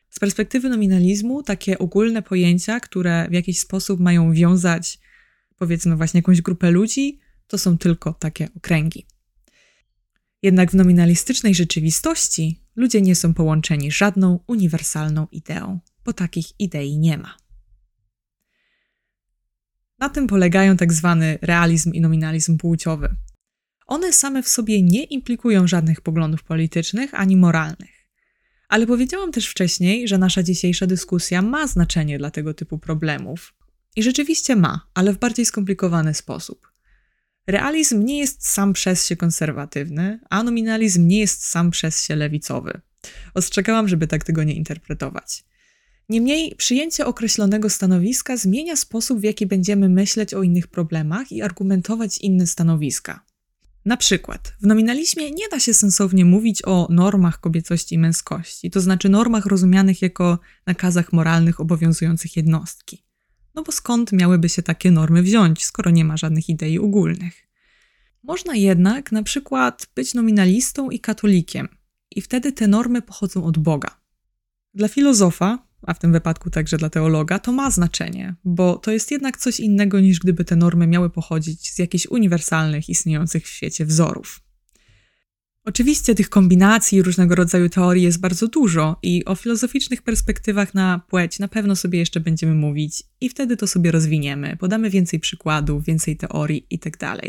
Z perspektywy nominalizmu, takie ogólne pojęcia, które w jakiś sposób mają wiązać, powiedzmy, właśnie jakąś grupę ludzi, to są tylko takie okręgi. Jednak w nominalistycznej rzeczywistości ludzie nie są połączeni żadną uniwersalną ideą, bo takich idei nie ma. Na tym polegają tak zwany realizm i nominalizm płciowy. One same w sobie nie implikują żadnych poglądów politycznych ani moralnych. Ale powiedziałam też wcześniej, że nasza dzisiejsza dyskusja ma znaczenie dla tego typu problemów. I rzeczywiście ma, ale w bardziej skomplikowany sposób. Realizm nie jest sam przez się konserwatywny, a nominalizm nie jest sam przez się lewicowy. Ostrzegałam, żeby tak tego nie interpretować. Niemniej przyjęcie określonego stanowiska zmienia sposób, w jaki będziemy myśleć o innych problemach i argumentować inne stanowiska. Na przykład, w nominalizmie nie da się sensownie mówić o normach kobiecości i męskości, to znaczy normach rozumianych jako nakazach moralnych obowiązujących jednostki. No bo skąd miałyby się takie normy wziąć, skoro nie ma żadnych idei ogólnych? Można jednak na przykład być nominalistą i katolikiem, i wtedy te normy pochodzą od Boga. Dla filozofa a w tym wypadku także dla teologa, to ma znaczenie, bo to jest jednak coś innego niż gdyby te normy miały pochodzić z jakichś uniwersalnych, istniejących w świecie wzorów. Oczywiście tych kombinacji i różnego rodzaju teorii jest bardzo dużo i o filozoficznych perspektywach na płeć na pewno sobie jeszcze będziemy mówić i wtedy to sobie rozwiniemy, podamy więcej przykładów, więcej teorii itd. Tak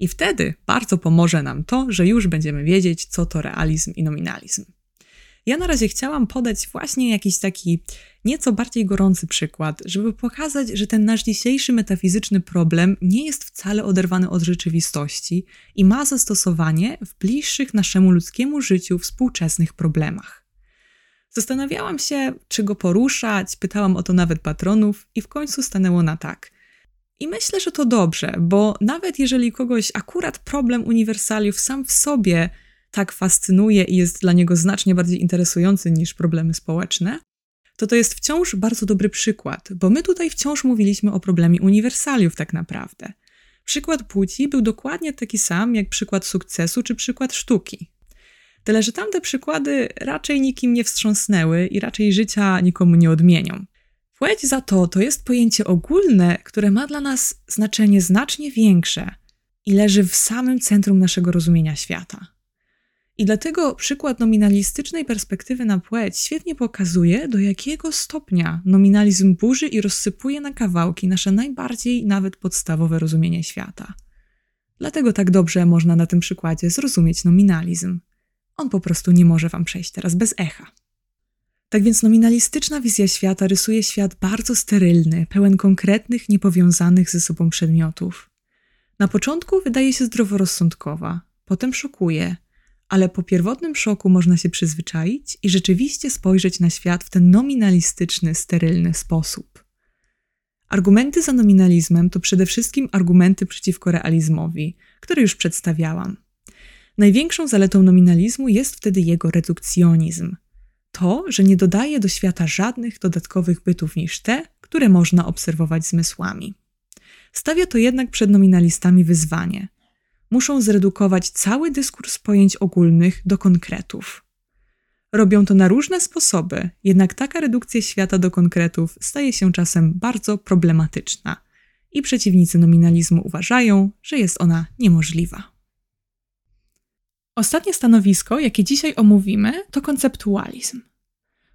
I wtedy bardzo pomoże nam to, że już będziemy wiedzieć, co to realizm i nominalizm. Ja na razie chciałam podać właśnie jakiś taki nieco bardziej gorący przykład, żeby pokazać, że ten nasz dzisiejszy metafizyczny problem nie jest wcale oderwany od rzeczywistości i ma zastosowanie w bliższych naszemu ludzkiemu życiu współczesnych problemach. Zastanawiałam się, czy go poruszać, pytałam o to nawet patronów i w końcu stanęło na tak. I myślę, że to dobrze, bo nawet jeżeli kogoś akurat problem uniwersaliów sam w sobie tak fascynuje i jest dla niego znacznie bardziej interesujący niż problemy społeczne, to to jest wciąż bardzo dobry przykład, bo my tutaj wciąż mówiliśmy o problemie uniwersaliów tak naprawdę. Przykład płci był dokładnie taki sam jak przykład sukcesu czy przykład sztuki. Tyle, że tamte przykłady raczej nikim nie wstrząsnęły i raczej życia nikomu nie odmienią. Płeć za to to jest pojęcie ogólne, które ma dla nas znaczenie znacznie większe i leży w samym centrum naszego rozumienia świata. I dlatego przykład nominalistycznej perspektywy na płeć świetnie pokazuje, do jakiego stopnia nominalizm burzy i rozsypuje na kawałki nasze najbardziej nawet podstawowe rozumienie świata. Dlatego tak dobrze można na tym przykładzie zrozumieć nominalizm. On po prostu nie może wam przejść teraz bez echa. Tak więc nominalistyczna wizja świata rysuje świat bardzo sterylny, pełen konkretnych, niepowiązanych ze sobą przedmiotów. Na początku wydaje się zdroworozsądkowa, potem szokuje – ale po pierwotnym szoku można się przyzwyczaić i rzeczywiście spojrzeć na świat w ten nominalistyczny, sterylny sposób. Argumenty za nominalizmem to przede wszystkim argumenty przeciwko realizmowi, które już przedstawiałam. Największą zaletą nominalizmu jest wtedy jego redukcjonizm. To, że nie dodaje do świata żadnych dodatkowych bytów niż te, które można obserwować zmysłami. Stawia to jednak przed nominalistami wyzwanie – muszą zredukować cały dyskurs pojęć ogólnych do konkretów. Robią to na różne sposoby, jednak taka redukcja świata do konkretów staje się czasem bardzo problematyczna i przeciwnicy nominalizmu uważają, że jest ona niemożliwa. Ostatnie stanowisko, jakie dzisiaj omówimy, to konceptualizm.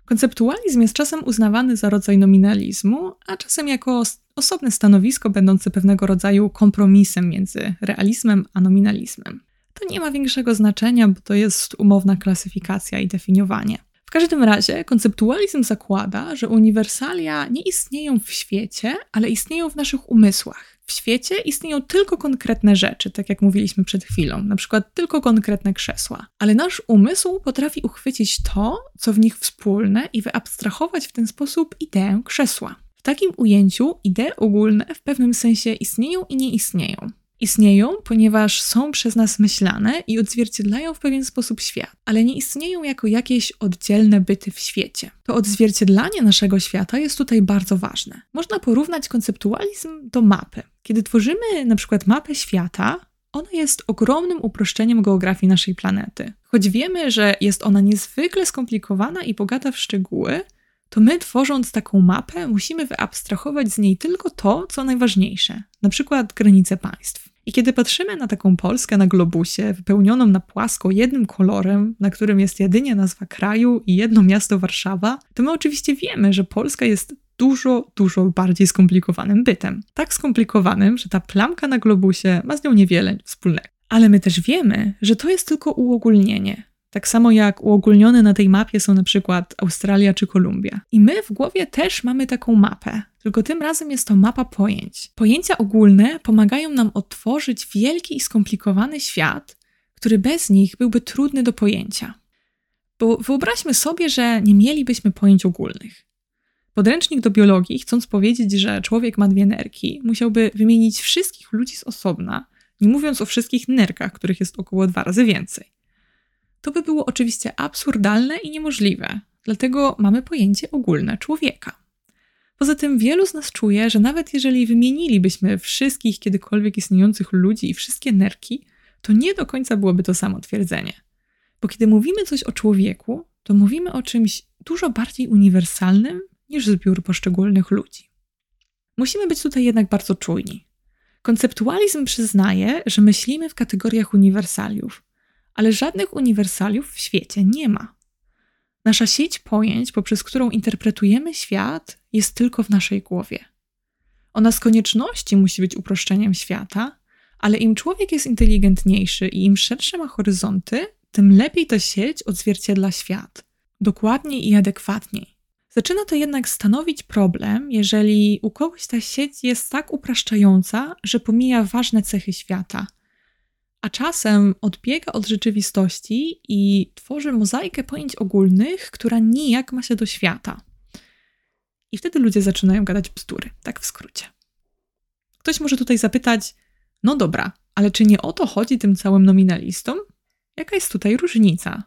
Konceptualizm jest czasem uznawany za rodzaj nominalizmu, a czasem jako osobne stanowisko będące pewnego rodzaju kompromisem między realizmem a nominalizmem. To nie ma większego znaczenia, bo to jest umowna klasyfikacja i definiowanie. W każdym razie konceptualizm zakłada, że uniwersalia nie istnieją w świecie, ale istnieją w naszych umysłach. W świecie istnieją tylko konkretne rzeczy, tak jak mówiliśmy przed chwilą, na przykład tylko konkretne krzesła. Ale nasz umysł potrafi uchwycić to, co w nich wspólne i wyabstrahować w ten sposób ideę krzesła takim ujęciu idee ogólne w pewnym sensie istnieją i nie istnieją. Istnieją, ponieważ są przez nas myślane i odzwierciedlają w pewien sposób świat, ale nie istnieją jako jakieś oddzielne byty w świecie. To odzwierciedlanie naszego świata jest tutaj bardzo ważne. Można porównać konceptualizm do mapy. Kiedy tworzymy na przykład mapę świata, ona jest ogromnym uproszczeniem geografii naszej planety. Choć wiemy, że jest ona niezwykle skomplikowana i bogata w szczegóły, to my tworząc taką mapę musimy wyabstrahować z niej tylko to, co najważniejsze, na przykład granice państw. I kiedy patrzymy na taką Polskę na globusie, wypełnioną na płasko jednym kolorem, na którym jest jedynie nazwa kraju i jedno miasto Warszawa, to my oczywiście wiemy, że Polska jest dużo, dużo bardziej skomplikowanym bytem. Tak skomplikowanym, że ta plamka na globusie ma z nią niewiele wspólnego. Ale my też wiemy, że to jest tylko uogólnienie. Tak samo jak uogólnione na tej mapie są na przykład Australia czy Kolumbia. I my w głowie też mamy taką mapę, tylko tym razem jest to mapa pojęć. Pojęcia ogólne pomagają nam otworzyć wielki i skomplikowany świat, który bez nich byłby trudny do pojęcia. Bo wyobraźmy sobie, że nie mielibyśmy pojęć ogólnych. Podręcznik do biologii, chcąc powiedzieć, że człowiek ma dwie nerki, musiałby wymienić wszystkich ludzi z osobna, nie mówiąc o wszystkich nerkach, których jest około dwa razy więcej. To by było oczywiście absurdalne i niemożliwe, dlatego mamy pojęcie ogólne człowieka. Poza tym wielu z nas czuje, że nawet jeżeli wymienilibyśmy wszystkich kiedykolwiek istniejących ludzi i wszystkie nerki, to nie do końca byłoby to samo twierdzenie. Bo kiedy mówimy coś o człowieku, to mówimy o czymś dużo bardziej uniwersalnym niż zbiór poszczególnych ludzi. Musimy być tutaj jednak bardzo czujni. Konceptualizm przyznaje, że myślimy w kategoriach uniwersaliów, ale żadnych uniwersaliów w świecie nie ma. Nasza sieć pojęć, poprzez którą interpretujemy świat, jest tylko w naszej głowie. Ona z konieczności musi być uproszczeniem świata, ale im człowiek jest inteligentniejszy i im szersze ma horyzonty, tym lepiej ta sieć odzwierciedla świat, dokładniej i adekwatniej. Zaczyna to jednak stanowić problem, jeżeli u kogoś ta sieć jest tak upraszczająca, że pomija ważne cechy świata, a czasem odbiega od rzeczywistości i tworzy mozaikę pojęć ogólnych, która nijak ma się do świata. I wtedy ludzie zaczynają gadać bzdury, tak w skrócie. Ktoś może tutaj zapytać: No dobra, ale czy nie o to chodzi tym całym nominalistom? Jaka jest tutaj różnica?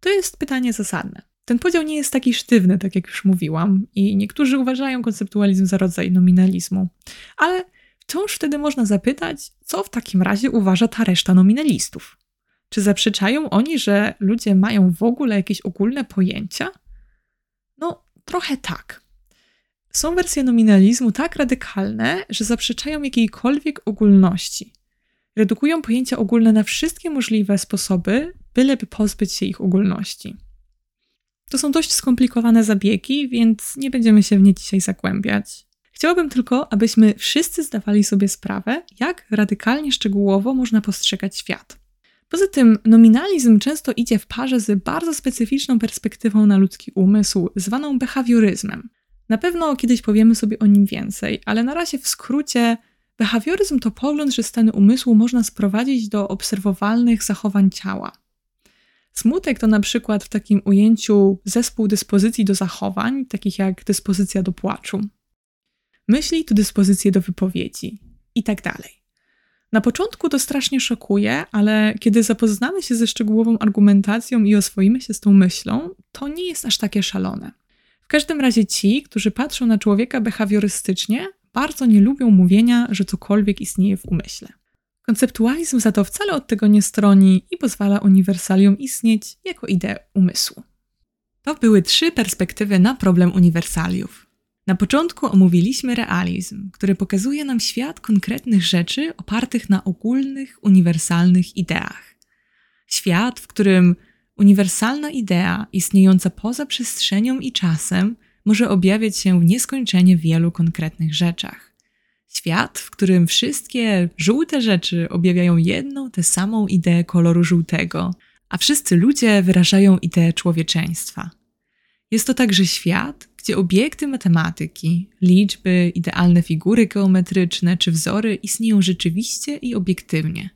To jest pytanie zasadne. Ten podział nie jest taki sztywny, tak jak już mówiłam, i niektórzy uważają konceptualizm za rodzaj nominalizmu. Ale wciąż wtedy można zapytać, co w takim razie uważa ta reszta nominalistów. Czy zaprzeczają oni, że ludzie mają w ogóle jakieś ogólne pojęcia? No, trochę tak. Są wersje nominalizmu tak radykalne, że zaprzeczają jakiejkolwiek ogólności. Redukują pojęcia ogólne na wszystkie możliwe sposoby, byleby pozbyć się ich ogólności. To są dość skomplikowane zabiegi, więc nie będziemy się w nie dzisiaj zagłębiać. Chciałabym tylko, abyśmy wszyscy zdawali sobie sprawę, jak radykalnie szczegółowo można postrzegać świat. Poza tym, nominalizm często idzie w parze z bardzo specyficzną perspektywą na ludzki umysł, zwaną behawioryzmem. Na pewno kiedyś powiemy sobie o nim więcej, ale na razie w skrócie, behawioryzm to pogląd, że stany umysłu można sprowadzić do obserwowalnych zachowań ciała. Smutek to na przykład w takim ujęciu zespół dyspozycji do zachowań, takich jak dyspozycja do płaczu. Myśli to dyspozycje do wypowiedzi i tak dalej. Na początku to strasznie szokuje, ale kiedy zapoznamy się ze szczegółową argumentacją i oswoimy się z tą myślą, to nie jest aż takie szalone. W każdym razie ci, którzy patrzą na człowieka behawiorystycznie, bardzo nie lubią mówienia, że cokolwiek istnieje w umyśle. Konceptualizm za to wcale od tego nie stroni i pozwala uniwersaliom istnieć jako ideę umysłu. To były trzy perspektywy na problem uniwersaliów. Na początku omówiliśmy realizm, który pokazuje nam świat konkretnych rzeczy opartych na ogólnych, uniwersalnych ideach. Świat, w którym uniwersalna idea istniejąca poza przestrzenią i czasem może objawiać się w nieskończenie wielu konkretnych rzeczach. Świat, w którym wszystkie żółte rzeczy objawiają jedną, tę samą ideę koloru żółtego, a wszyscy ludzie wyrażają ideę człowieczeństwa. Jest to także świat, gdzie obiekty matematyki, liczby, idealne figury geometryczne czy wzory istnieją rzeczywiście i obiektywnie.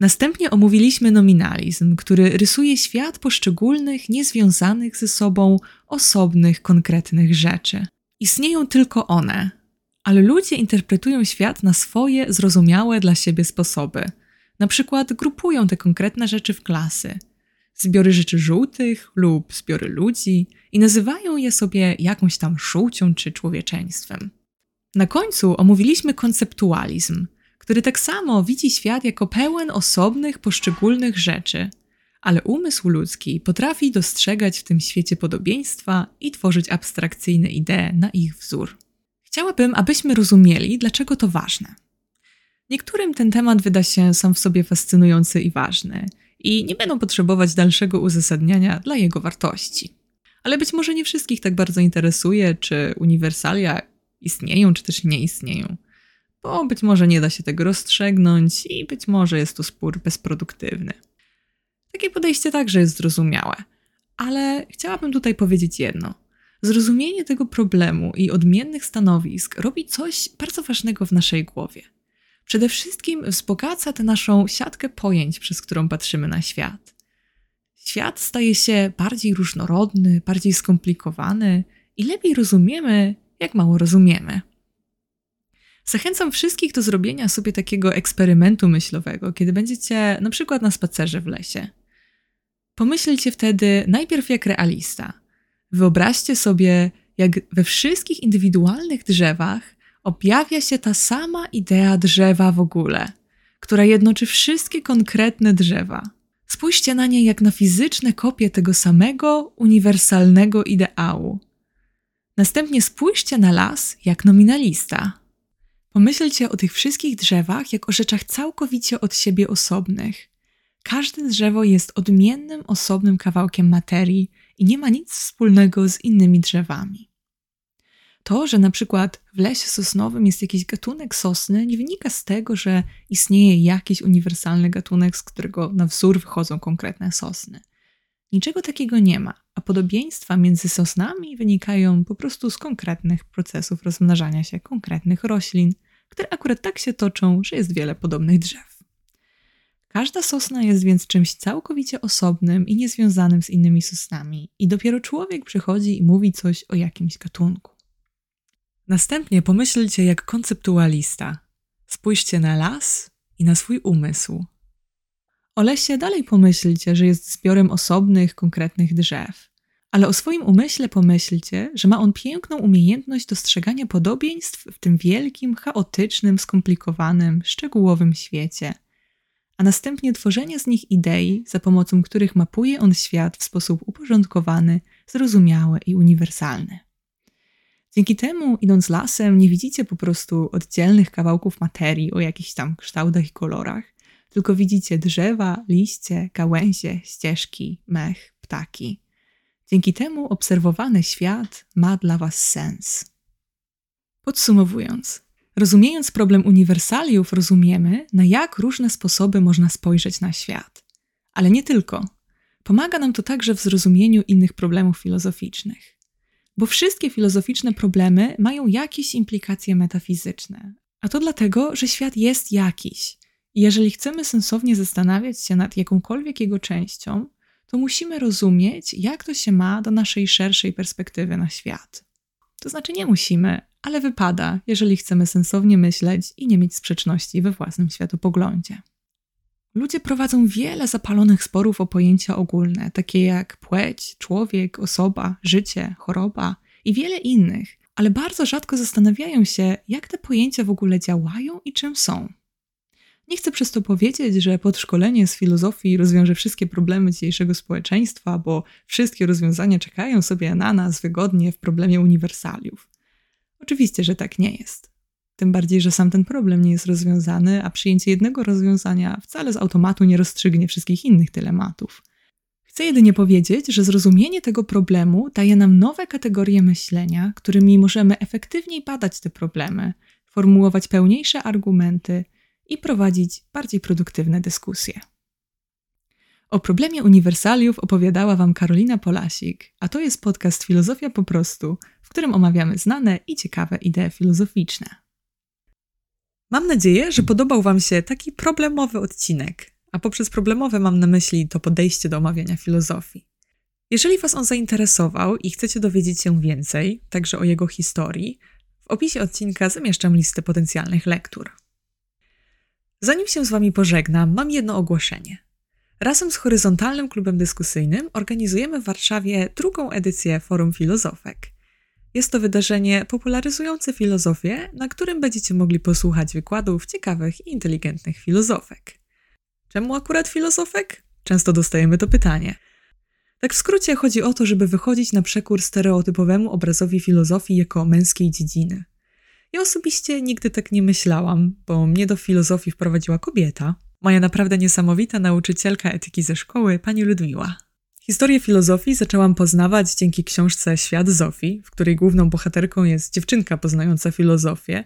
Następnie omówiliśmy nominalizm, który rysuje świat poszczególnych, niezwiązanych ze sobą, osobnych, konkretnych rzeczy. Istnieją tylko one, ale ludzie interpretują świat na swoje zrozumiałe dla siebie sposoby. Na przykład grupują te konkretne rzeczy w klasy. Zbiory rzeczy żółtych lub zbiory ludzi i nazywają je sobie jakąś tam żółcią czy człowieczeństwem. Na końcu omówiliśmy konceptualizm, który tak samo widzi świat jako pełen osobnych, poszczególnych rzeczy, ale umysł ludzki potrafi dostrzegać w tym świecie podobieństwa i tworzyć abstrakcyjne idee na ich wzór. Chciałabym, abyśmy rozumieli, dlaczego to ważne. Niektórym ten temat wyda się sam w sobie fascynujący i ważny, i nie będą potrzebować dalszego uzasadniania dla jego wartości. Ale być może nie wszystkich tak bardzo interesuje, czy uniwersalia istnieją, czy też nie istnieją. Bo być może nie da się tego rozstrzygnąć i być może jest to spór bezproduktywny. Takie podejście także jest zrozumiałe, ale chciałabym tutaj powiedzieć jedno. Zrozumienie tego problemu i odmiennych stanowisk robi coś bardzo ważnego w naszej głowie. Przede wszystkim wzbogaca tę naszą siatkę pojęć, przez którą patrzymy na świat. Świat staje się bardziej różnorodny, bardziej skomplikowany i lepiej rozumiemy, jak mało rozumiemy. Zachęcam wszystkich do zrobienia sobie takiego eksperymentu myślowego, kiedy będziecie na przykład na spacerze w lesie. Pomyślcie wtedy najpierw jak realista. Wyobraźcie sobie, jak we wszystkich indywidualnych drzewach objawia się ta sama idea drzewa w ogóle, która jednoczy wszystkie konkretne drzewa. Spójrzcie na nie jak na fizyczne kopie tego samego uniwersalnego ideału. Następnie spójrzcie na las jak nominalista. Pomyślcie o tych wszystkich drzewach jak o rzeczach całkowicie od siebie osobnych. Każde drzewo jest odmiennym, osobnym kawałkiem materii i nie ma nic wspólnego z innymi drzewami. To, że na przykład w lesie sosnowym jest jakiś gatunek sosny, nie wynika z tego, że istnieje jakiś uniwersalny gatunek, z którego na wzór wychodzą konkretne sosny. Niczego takiego nie ma, a podobieństwa między sosnami wynikają po prostu z konkretnych procesów rozmnażania się konkretnych roślin, które akurat tak się toczą, że jest wiele podobnych drzew. Każda sosna jest więc czymś całkowicie osobnym i niezwiązanym z innymi sosnami, i dopiero człowiek przychodzi i mówi coś o jakimś gatunku. Następnie pomyślcie jak konceptualista. Spójrzcie na las i na swój umysł. O lesie dalej pomyślcie, że jest zbiorem osobnych, konkretnych drzew. Ale o swoim umyśle pomyślcie, że ma on piękną umiejętność dostrzegania podobieństw w tym wielkim, chaotycznym, skomplikowanym, szczegółowym świecie, a następnie tworzenia z nich idei, za pomocą których mapuje on świat w sposób uporządkowany, zrozumiały i uniwersalny. Dzięki temu, idąc lasem, nie widzicie po prostu oddzielnych kawałków materii o jakichś tam kształtach i kolorach, tylko widzicie drzewa, liście, gałęzie, ścieżki, mech, ptaki. Dzięki temu obserwowany świat ma dla Was sens. Podsumowując, rozumiejąc problem uniwersaliów, rozumiemy, na jak różne sposoby można spojrzeć na świat. Ale nie tylko. Pomaga nam to także w zrozumieniu innych problemów filozoficznych bo wszystkie filozoficzne problemy mają jakieś implikacje metafizyczne. A to dlatego, że świat jest jakiś. I jeżeli chcemy sensownie zastanawiać się nad jakąkolwiek jego częścią, to musimy rozumieć, jak to się ma do naszej szerszej perspektywy na świat. To znaczy nie musimy, ale wypada, jeżeli chcemy sensownie myśleć i nie mieć sprzeczności we własnym światopoglądzie. Ludzie prowadzą wiele zapalonych sporów o pojęcia ogólne, takie jak płeć, człowiek, osoba, życie, choroba i wiele innych, ale bardzo rzadko zastanawiają się, jak te pojęcia w ogóle działają i czym są. Nie chcę przez to powiedzieć, że podszkolenie z filozofii rozwiąże wszystkie problemy dzisiejszego społeczeństwa, bo wszystkie rozwiązania czekają sobie na nas wygodnie w problemie uniwersaliów. Oczywiście, że tak nie jest. Tym bardziej, że sam ten problem nie jest rozwiązany, a przyjęcie jednego rozwiązania wcale z automatu nie rozstrzygnie wszystkich innych dylematów. Chcę jedynie powiedzieć, że zrozumienie tego problemu daje nam nowe kategorie myślenia, którymi możemy efektywniej badać te problemy, formułować pełniejsze argumenty i prowadzić bardziej produktywne dyskusje. O problemie uniwersaliów opowiadała Wam Karolina Polasik, a to jest podcast Filozofia po prostu, w którym omawiamy znane i ciekawe idee filozoficzne. Mam nadzieję, że podobał Wam się taki problemowy odcinek, a poprzez problemowe mam na myśli to podejście do omawiania filozofii. Jeżeli Was on zainteresował i chcecie dowiedzieć się więcej, także o jego historii, W opisie odcinka zamieszczam listę potencjalnych lektur. Zanim się z Wami pożegnam, mam jedno ogłoszenie. Razem z Horyzontalnym Klubem Dyskusyjnym organizujemy w Warszawie drugą edycję Forum Filozofek. Jest to wydarzenie popularyzujące filozofię, na którym będziecie mogli posłuchać wykładów ciekawych i inteligentnych filozofek. Czemu akurat filozofek? Często dostajemy to pytanie. Tak w skrócie chodzi o to, żeby wychodzić na przekór stereotypowemu obrazowi filozofii jako męskiej dziedziny. Ja osobiście nigdy tak nie myślałam, bo mnie do filozofii wprowadziła kobieta, moja naprawdę niesamowita nauczycielka etyki ze szkoły, pani Ludmiła. Historię filozofii zaczęłam poznawać dzięki książce Świat Zofii, w której główną bohaterką jest dziewczynka poznająca filozofię.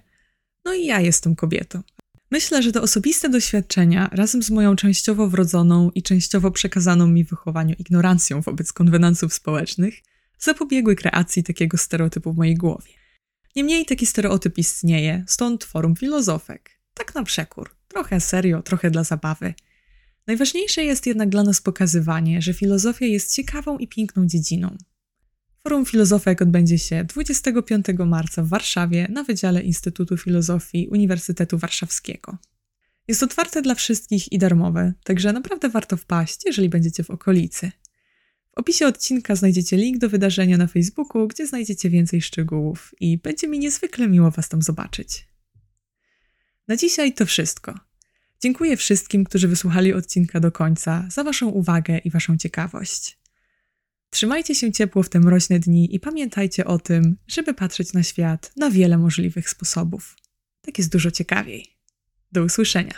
No i ja jestem kobietą. Myślę, że te osobiste doświadczenia, razem z moją częściowo wrodzoną i częściowo przekazaną mi wychowaniu ignorancją wobec konwenansów społecznych, zapobiegły kreacji takiego stereotypu w mojej głowie. Niemniej taki stereotyp istnieje, stąd forum filozofek. Tak na przekór. Trochę serio, trochę dla zabawy. Najważniejsze jest jednak dla nas pokazywanie, że filozofia jest ciekawą i piękną dziedziną. Forum Filozofek odbędzie się 25 marca w Warszawie na Wydziale Instytutu Filozofii Uniwersytetu Warszawskiego. Jest otwarte dla wszystkich i darmowe, także naprawdę warto wpaść, jeżeli będziecie w okolicy. W opisie odcinka znajdziecie link do wydarzenia na Facebooku, gdzie znajdziecie więcej szczegółów i będzie mi niezwykle miło Was tam zobaczyć. Na dzisiaj to wszystko. Dziękuję wszystkim, którzy wysłuchali odcinka do końca, za Waszą uwagę i Waszą ciekawość. Trzymajcie się ciepło w te mroźne dni i pamiętajcie o tym, żeby patrzeć na świat na wiele możliwych sposobów. Tak jest dużo ciekawiej. Do usłyszenia.